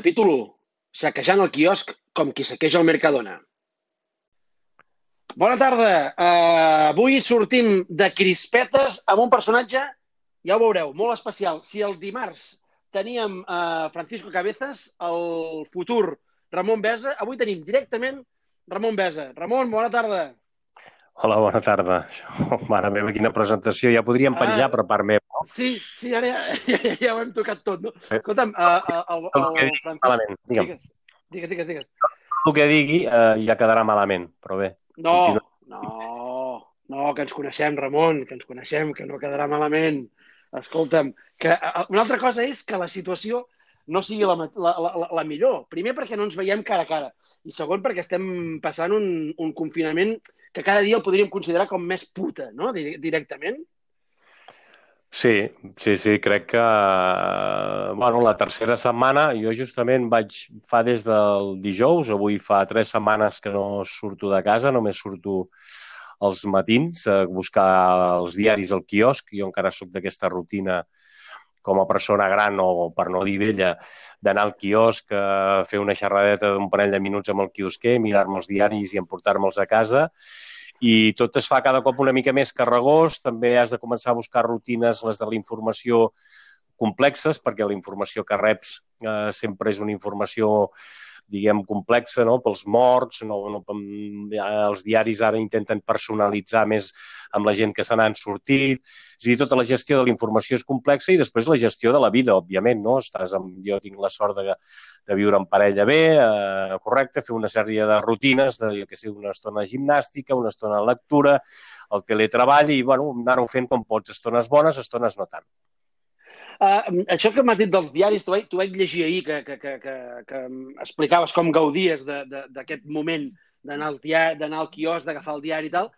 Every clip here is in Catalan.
Capítol 1. Saquejant el quiosc com qui saqueja el Mercadona. Bona tarda. Uh, avui sortim de crispetes amb un personatge, ja ho veureu, molt especial. Si el dimarts teníem uh, Francisco Cabezas, el futur Ramon Besa, avui tenim directament Ramon Besa. Ramon, bona tarda. Hola, bona tarda. Mare meva, quina presentació. Ja podríem penjar ah, per part meva. No? Sí, sí, ara ja, ja, ja ho hem tocat tot, no? Eh, Escolta'm, uh, uh, el, el, el, el Francisco... Malament, digue'm. Digues, digues, digues. digues. El que digui uh, ja quedarà malament, però bé. No, continua. no, no, que ens coneixem, Ramon, que ens coneixem, que no quedarà malament. Escolta'm, que una altra cosa és que la situació no sigui la, la, la, la millor. Primer perquè no ens veiem cara a cara i segon perquè estem passant un, un confinament que cada dia el podríem considerar com més puta, no? Directament. Sí, sí, sí, crec que bueno, la tercera setmana, jo justament vaig, fa des del dijous, avui fa tres setmanes que no surto de casa, només surto els matins a buscar els diaris al quiosc, jo encara sóc d'aquesta rutina com a persona gran o, per no dir vella, d'anar al quiosc, a fer una xerradeta d'un parell de minuts amb el quiosquer, mirar-me els diaris i emportar-me'ls a casa. I tot es fa cada cop una mica més carregós. També has de començar a buscar rutines, les de la informació complexes, perquè la informació que reps eh, sempre és una informació diguem, complexa no? pels morts, no, no, els diaris ara intenten personalitzar més amb la gent que se n'han sortit, és a dir, tota la gestió de la informació és complexa i després la gestió de la vida, òbviament, no? Estàs amb, jo tinc la sort de, de viure en parella bé, eh, correcte, fer una sèrie de rutines, de, que sigui una estona de gimnàstica, una estona de lectura, el teletreball i, bueno, anar-ho fent com pots, estones bones, estones no tant. Uh, això que m'has dit dels diaris, t'ho vaig, vaig llegir ahir, que, que, que, que, que explicaves com gaudies d'aquest moment d'anar al, diari, al quiosc, d'agafar el diari i tal.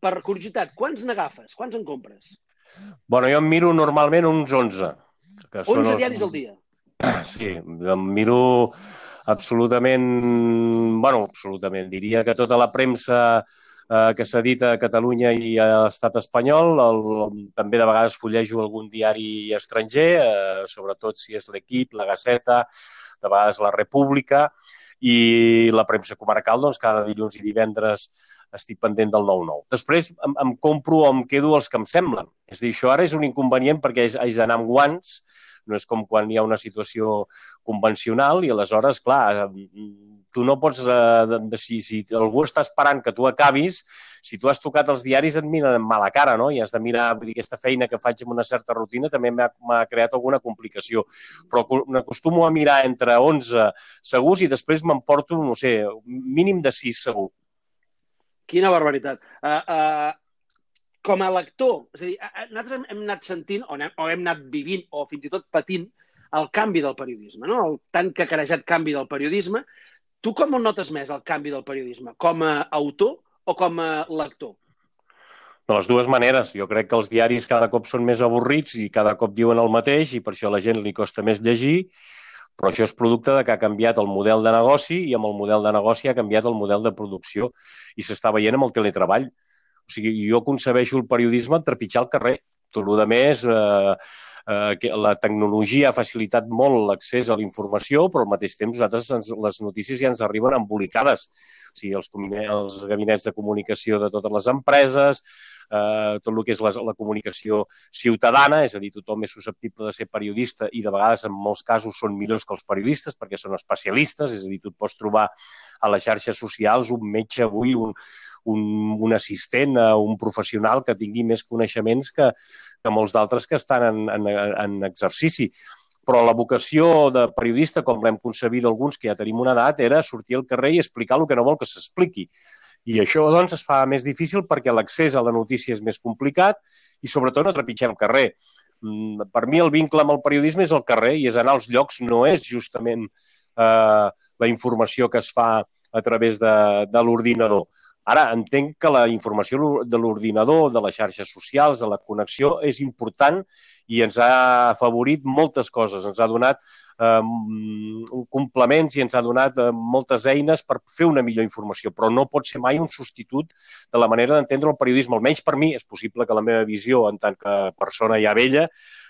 Per curiositat, quants n'agafes? Quants en compres? Bueno, jo em miro normalment uns 11. Que 11 són els... diaris al dia? Sí, em miro absolutament, bueno, absolutament, diria que tota la premsa eh, que s'edita a Catalunya i a l'estat espanyol. El, també de vegades fullejo algun diari estranger, eh, sobretot si és l'Equip, la Gaceta, de vegades la República, i la premsa comarcal, doncs, cada dilluns i divendres estic pendent del 9-9. Després em, em compro o em quedo els que em semblen. És a dir, això ara és un inconvenient perquè haig d'anar amb guants, no és com quan hi ha una situació convencional i aleshores, clar, tu no pots, eh, si, si algú està esperant que tu acabis, si tu has tocat els diaris et miren amb mala cara, no? I has de mirar, vull dir, aquesta feina que faig amb una certa rutina també m'ha creat alguna complicació. Però m'acostumo a mirar entre 11 segurs i després m'emporto, no sé, mínim de 6 segur. Quina barbaritat. Uh, uh, com a lector, és a dir, nosaltres hem anat sentint, o hem, o hem anat vivint, o fins i tot patint, el canvi del periodisme, no? el tan cacarejat canvi del periodisme, Tu com el notes més el canvi del periodisme? Com a autor o com a lector? De les dues maneres. Jo crec que els diaris cada cop són més avorrits i cada cop diuen el mateix i per això a la gent li costa més llegir, però això és producte de que ha canviat el model de negoci i amb el model de negoci ha canviat el model de producció i s'està veient amb el teletreball. O sigui, jo concebeixo el periodisme en trepitjar el carrer. Tot el més, eh, eh, que la tecnologia ha facilitat molt l'accés a la informació, però al mateix temps nosaltres ens, les notícies ja ens arriben embolicades. O sigui, els, els gabinets de comunicació de totes les empreses, eh, tot el que és la, la comunicació ciutadana, és a dir, tothom és susceptible de ser periodista i de vegades en molts casos són millors que els periodistes perquè són especialistes, és a dir, tu et pots trobar a les xarxes socials un metge avui, un, un, un assistent, un professional que tingui més coneixements que, que molts d'altres que estan en, en, en exercici. Però la vocació de periodista, com l'hem concebit alguns que ja tenim una edat, era sortir al carrer i explicar el que no vol que s'expliqui. I això, doncs, es fa més difícil perquè l'accés a la notícia és més complicat i, sobretot, no trepitgem carrer. Mm, per mi, el vincle amb el periodisme és el carrer i és anar als llocs, no és justament eh, la informació que es fa a través de, de l'ordinador. Ara, entenc que la informació de l'ordinador, de les xarxes socials, de la connexió, és important i ens ha afavorit moltes coses. Ens ha donat eh, complements i ens ha donat eh, moltes eines per fer una millor informació, però no pot ser mai un substitut de la manera d'entendre el periodisme. Almenys per mi és possible que la meva visió en tant que persona ja vella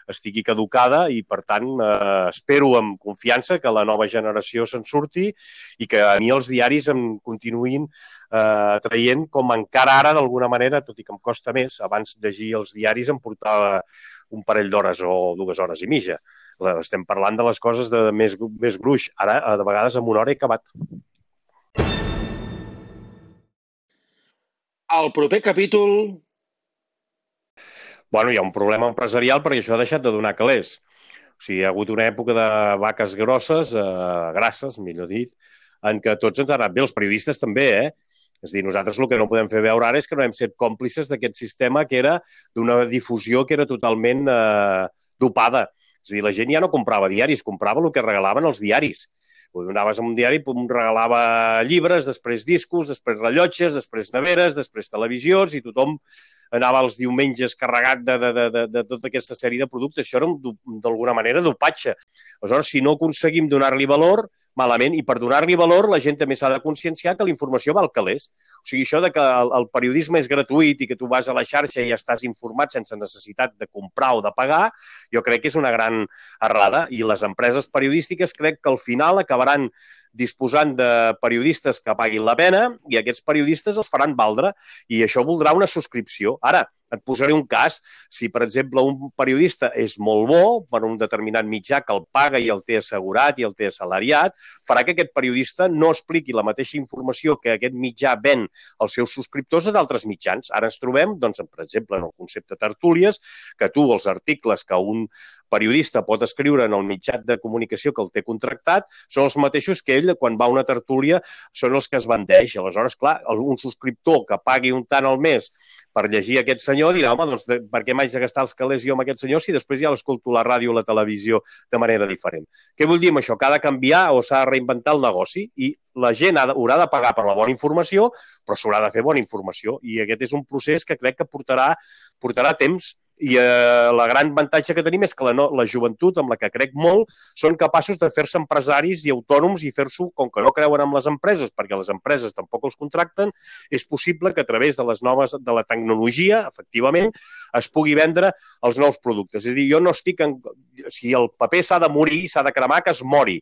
estigui caducada i, per tant, eh, espero amb confiança que la nova generació se'n surti i que a mi els diaris em continuïn eh, traient com encara ara, d'alguna manera, tot i que em costa més, abans llegir els diaris em portava un parell d'hores o dues hores i mitja. Estem parlant de les coses de més, més gruix. Ara, de vegades, amb una hora he acabat. El proper capítol... Bueno, hi ha un problema empresarial perquè això ha deixat de donar calés. O sigui, hi ha hagut una època de vaques grosses, eh, grasses, millor dit, en què tots ens han anat bé, els periodistes també, eh? És dir, nosaltres el que no podem fer veure ara és que no hem set còmplices d'aquest sistema que era d'una difusió que era totalment eh, dopada. És dir, la gent ja no comprava diaris, comprava el que regalaven els diaris. Vull anaves a un diari, pum, regalava llibres, després discos, després rellotges, després neveres, després televisions i tothom anava els diumenges carregat de, de, de, de, de tota aquesta sèrie de productes. Això era, d'alguna manera, dopatge. Aleshores, si no aconseguim donar-li valor, malament, i per donar-li valor la gent també s'ha de conscienciar que la informació val calés. O sigui, això de que el, el periodisme és gratuït i que tu vas a la xarxa i estàs informat sense necessitat de comprar o de pagar, jo crec que és una gran errada i les empreses periodístiques crec que al final acabaran disposant de periodistes que paguin la pena i aquests periodistes els faran valdre i això voldrà una subscripció. Ara, et posaré un cas. Si, per exemple, un periodista és molt bo per un determinat mitjà que el paga i el té assegurat i el té assalariat, farà que aquest periodista no expliqui la mateixa informació que aquest mitjà ven als seus subscriptors a d'altres mitjans. Ara ens trobem, doncs, per exemple, en el concepte tertúlies, que tu els articles que un periodista pot escriure en el mitjà de comunicació que el té contractat són els mateixos que ell, quan va a una tertúlia, són els que es vendeix. Aleshores, clar, un subscriptor que pagui un tant al mes per llegir aquest senyor dirà, home, doncs de, per què m'haig de gastar els calés jo amb aquest senyor si després ja l'escolto la ràdio o la televisió de manera diferent? Què vull dir amb això? Que ha de canviar o s'ha de reinventar el negoci i la gent ha de, haurà de pagar per la bona informació, però s'haurà de fer bona informació i aquest és un procés que crec que portarà, portarà temps i eh, la gran avantatge que tenim és que la, no, la joventut, amb la que crec molt, són capaços de fer-se empresaris i autònoms i fer-s'ho, com que no creuen en les empreses, perquè les empreses tampoc els contracten, és possible que a través de les noves, de la tecnologia, efectivament, es pugui vendre els nous productes. És a dir, jo no estic en... Si el paper s'ha de morir, s'ha de cremar, que es mori.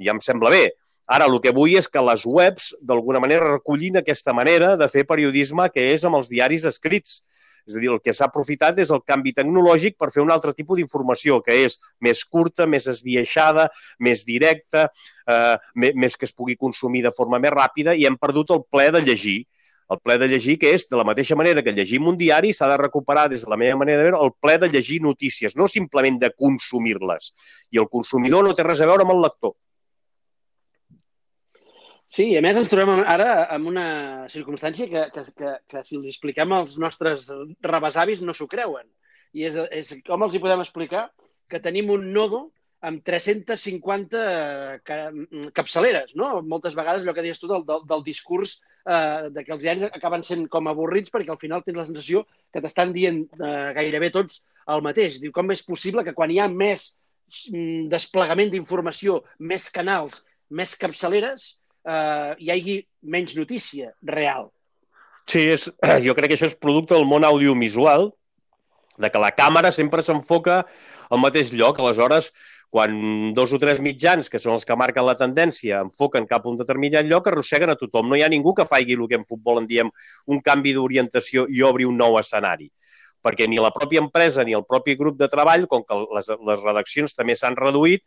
Ja em sembla bé. Ara, el que vull és que les webs, d'alguna manera, recullin aquesta manera de fer periodisme que és amb els diaris escrits és a dir, el que s'ha aprofitat és el canvi tecnològic per fer un altre tipus d'informació, que és més curta, més esbiaixada, més directa, eh, més que es pugui consumir de forma més ràpida i hem perdut el ple de llegir el ple de llegir, que és, de la mateixa manera que llegim un diari, s'ha de recuperar des de la meva manera de veure el ple de llegir notícies, no simplement de consumir-les. I el consumidor no té res a veure amb el lector. Sí, i a més ens trobem ara en una circumstància que, que, que, que si els expliquem als nostres rebesavis no s'ho creuen. I és, és com els hi podem explicar que tenim un nodo amb 350 capçaleres, no? Moltes vegades allò que deies tu del, del, del discurs eh, de que els diaris acaben sent com avorrits perquè al final tens la sensació que t'estan dient eh, gairebé tots el mateix. Diu, com és possible que quan hi ha més mm, desplegament d'informació, més canals, més capçaleres, eh, hi hagi menys notícia real. Sí, és, jo crec que això és producte del món audiovisual, de que la càmera sempre s'enfoca al mateix lloc. Aleshores, quan dos o tres mitjans, que són els que marquen la tendència, enfoquen cap a un determinat lloc, arrosseguen a tothom. No hi ha ningú que faci el que en futbol en diem un canvi d'orientació i obri un nou escenari perquè ni la pròpia empresa ni el propi grup de treball, com que les, les redaccions també s'han reduït,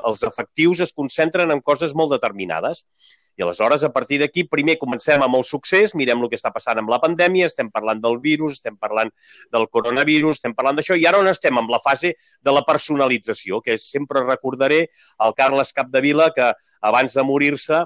els efectius es concentren en coses molt determinades. I aleshores, a partir d'aquí, primer comencem amb el succés, mirem el que està passant amb la pandèmia, estem parlant del virus, estem parlant del coronavirus, estem parlant d'això, i ara on estem? Amb la fase de la personalització, que sempre recordaré el Carles Capdevila, que abans de morir-se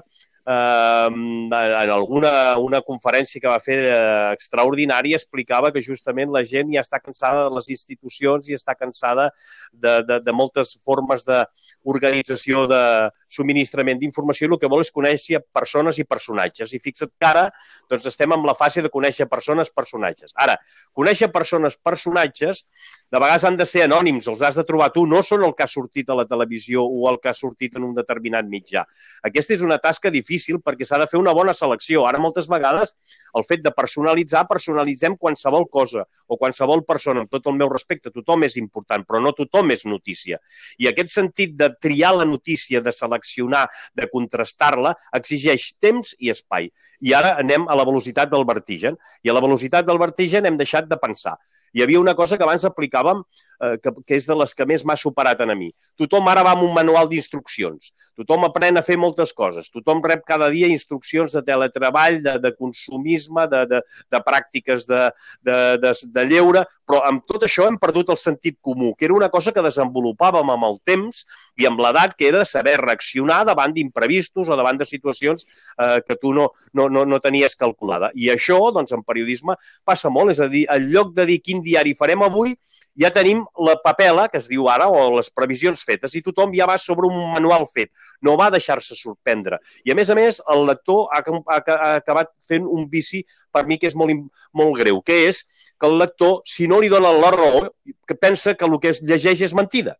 eh, en alguna una conferència que va fer eh, extraordinària explicava que justament la gent ja està cansada de les institucions i està cansada de, de, de moltes formes d'organització de subministrament d'informació i el que vol és conèixer persones i personatges. I fixa't que ara doncs, estem en la fase de conèixer persones, personatges. Ara, conèixer persones, personatges, de vegades han de ser anònims, els has de trobar tu, no són el que ha sortit a la televisió o el que ha sortit en un determinat mitjà. Aquesta és una tasca difícil difícil perquè s'ha de fer una bona selecció. Ara moltes vegades el fet de personalitzar, personalitzem qualsevol cosa o qualsevol persona, amb tot el meu respecte, tothom és important, però no tothom és notícia. I aquest sentit de triar la notícia, de seleccionar, de contrastar-la, exigeix temps i espai. I ara anem a la velocitat del vertigen. I a la velocitat del vertigen hem deixat de pensar. Hi havia una cosa que abans aplicàvem eh, que, que és de les que més m'ha superat a mi. Tothom ara va amb un manual d'instruccions. Tothom aprèn a fer moltes coses. Tothom rep cada dia instruccions de teletreball, de, de consumisme, de, de, de pràctiques de, de, de, de lleure, però amb tot això hem perdut el sentit comú, que era una cosa que desenvolupàvem amb el temps i amb l'edat, que era saber reaccionar davant d'imprevistos o davant de situacions eh, que tu no, no, no, no tenies calculada. I això, doncs, en periodisme passa molt. És a dir, en lloc de dir quin diari farem avui, ja tenim la papela, que es diu ara, o les previsions fetes, i tothom ja va sobre un manual fet. No va deixar-se sorprendre. I, a més a més, el lector ha, ha, ha acabat fent un vici, per mi, que és molt, molt greu, que és que el lector, si no li dona la raó, que pensa que el que es llegeix és mentida.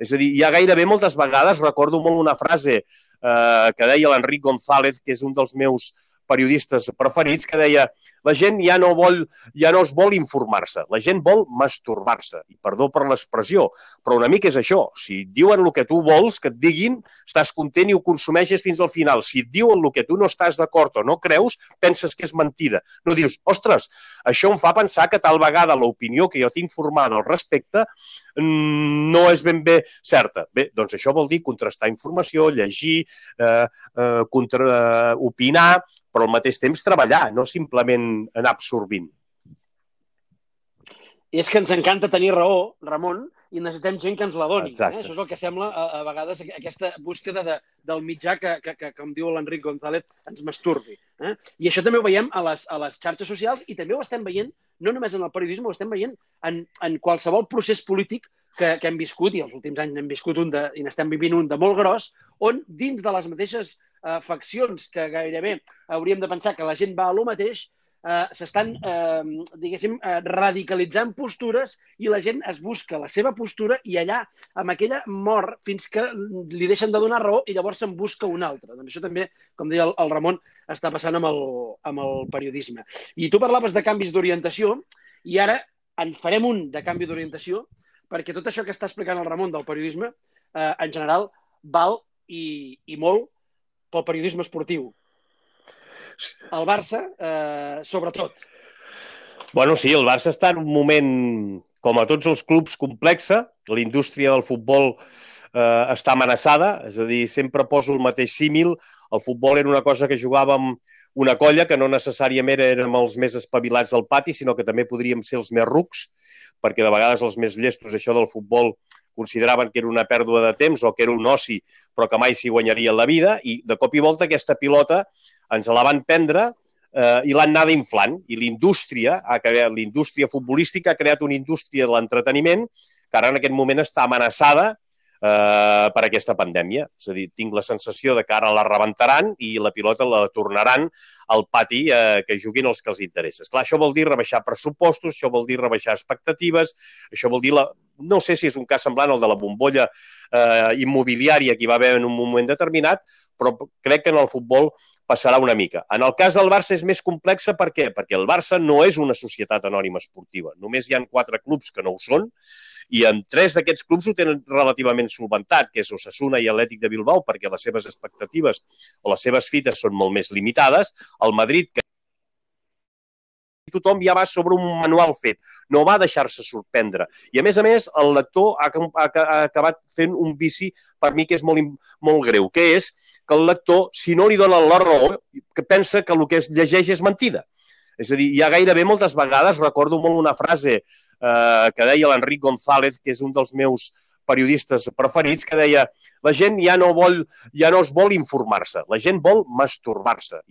És a dir, ha gairebé moltes vegades, recordo molt una frase eh, que deia l'Enric González, que és un dels meus periodistes preferits, que deia la gent ja no, vol, ja no es vol informar-se, la gent vol masturbar-se. I perdó per l'expressió, però una mica és això. Si et diuen el que tu vols que et diguin, estàs content i ho consumeixes fins al final. Si et diuen el que tu no estàs d'acord o no creus, penses que és mentida. No dius, ostres, això em fa pensar que tal vegada l'opinió que jo tinc formada al respecte mm, no és ben bé certa. Bé, doncs això vol dir contrastar informació, llegir, eh, eh, contra, eh, opinar, però al mateix temps treballar, no simplement anar absorbint. I és que ens encanta tenir raó, Ramon, i necessitem gent que ens la doni. Eh? Això és el que sembla a, a vegades aquesta búsqueda de, del mitjà que, que, que, com diu l'Enric González, ens masturbi. Eh? I això també ho veiem a les, a les xarxes socials i també ho estem veient no només en el periodisme, ho estem veient en, en qualsevol procés polític que, que hem viscut, i els últims anys hem viscut un de, i n'estem vivint un de molt gros, on dins de les mateixes eh, faccions que gairebé hauríem de pensar que la gent va a lo mateix, eh, s'estan, eh, diguéssim, eh, radicalitzant postures i la gent es busca la seva postura i allà, amb aquella mor, fins que li deixen de donar raó i llavors se'n busca una altra. Doncs això també, com deia el, el Ramon, està passant amb el, amb el periodisme. I tu parlaves de canvis d'orientació i ara en farem un de canvi d'orientació perquè tot això que està explicant el Ramon del periodisme, eh, en general, val i, i molt pel periodisme esportiu. El Barça, eh, sobretot. Bueno, sí, el Barça està en un moment, com a tots els clubs, complexa. La indústria del futbol eh, està amenaçada, és a dir, sempre poso el mateix símil. El futbol era una cosa que jugàvem una colla que no necessàriament érem els més espavilats del pati, sinó que també podríem ser els més rucs, perquè de vegades els més llestos això del futbol consideraven que era una pèrdua de temps o que era un oci, però que mai s'hi guanyaria la vida, i de cop i volta aquesta pilota ens la van prendre eh, i l'han anada inflant. I l'indústria, l'indústria futbolística ha creat una indústria de l'entreteniment que ara en aquest moment està amenaçada eh, per aquesta pandèmia. És a dir, tinc la sensació de que ara la rebentaran i la pilota la tornaran al pati eh, que juguin els que els interessa. Clar, això vol dir rebaixar pressupostos, això vol dir rebaixar expectatives, això vol dir la... No sé si és un cas semblant al de la bombolla eh, immobiliària que hi va haver en un moment determinat, però crec que en el futbol passarà una mica. En el cas del Barça és més complexa, per què? Perquè el Barça no és una societat anònima esportiva. Només hi han quatre clubs que no ho són, i en tres d'aquests clubs ho tenen relativament solventat, que és Osasuna i Atlètic de Bilbao, perquè les seves expectatives o les seves fites són molt més limitades. El Madrid, que tothom ja va sobre un manual fet, no va deixar-se sorprendre. I, a més a més, el lector ha, ha, ha acabat fent un vici, per mi, que és molt, molt greu, que és que el lector, si no li dona la raó, que pensa que el que es llegeix és mentida. És a dir, hi ha gairebé moltes vegades, recordo molt una frase eh, que deia l'Enric González, que és un dels meus periodistes preferits, que deia la gent ja no, vol, ja no es vol informar-se, la gent vol masturbar-se.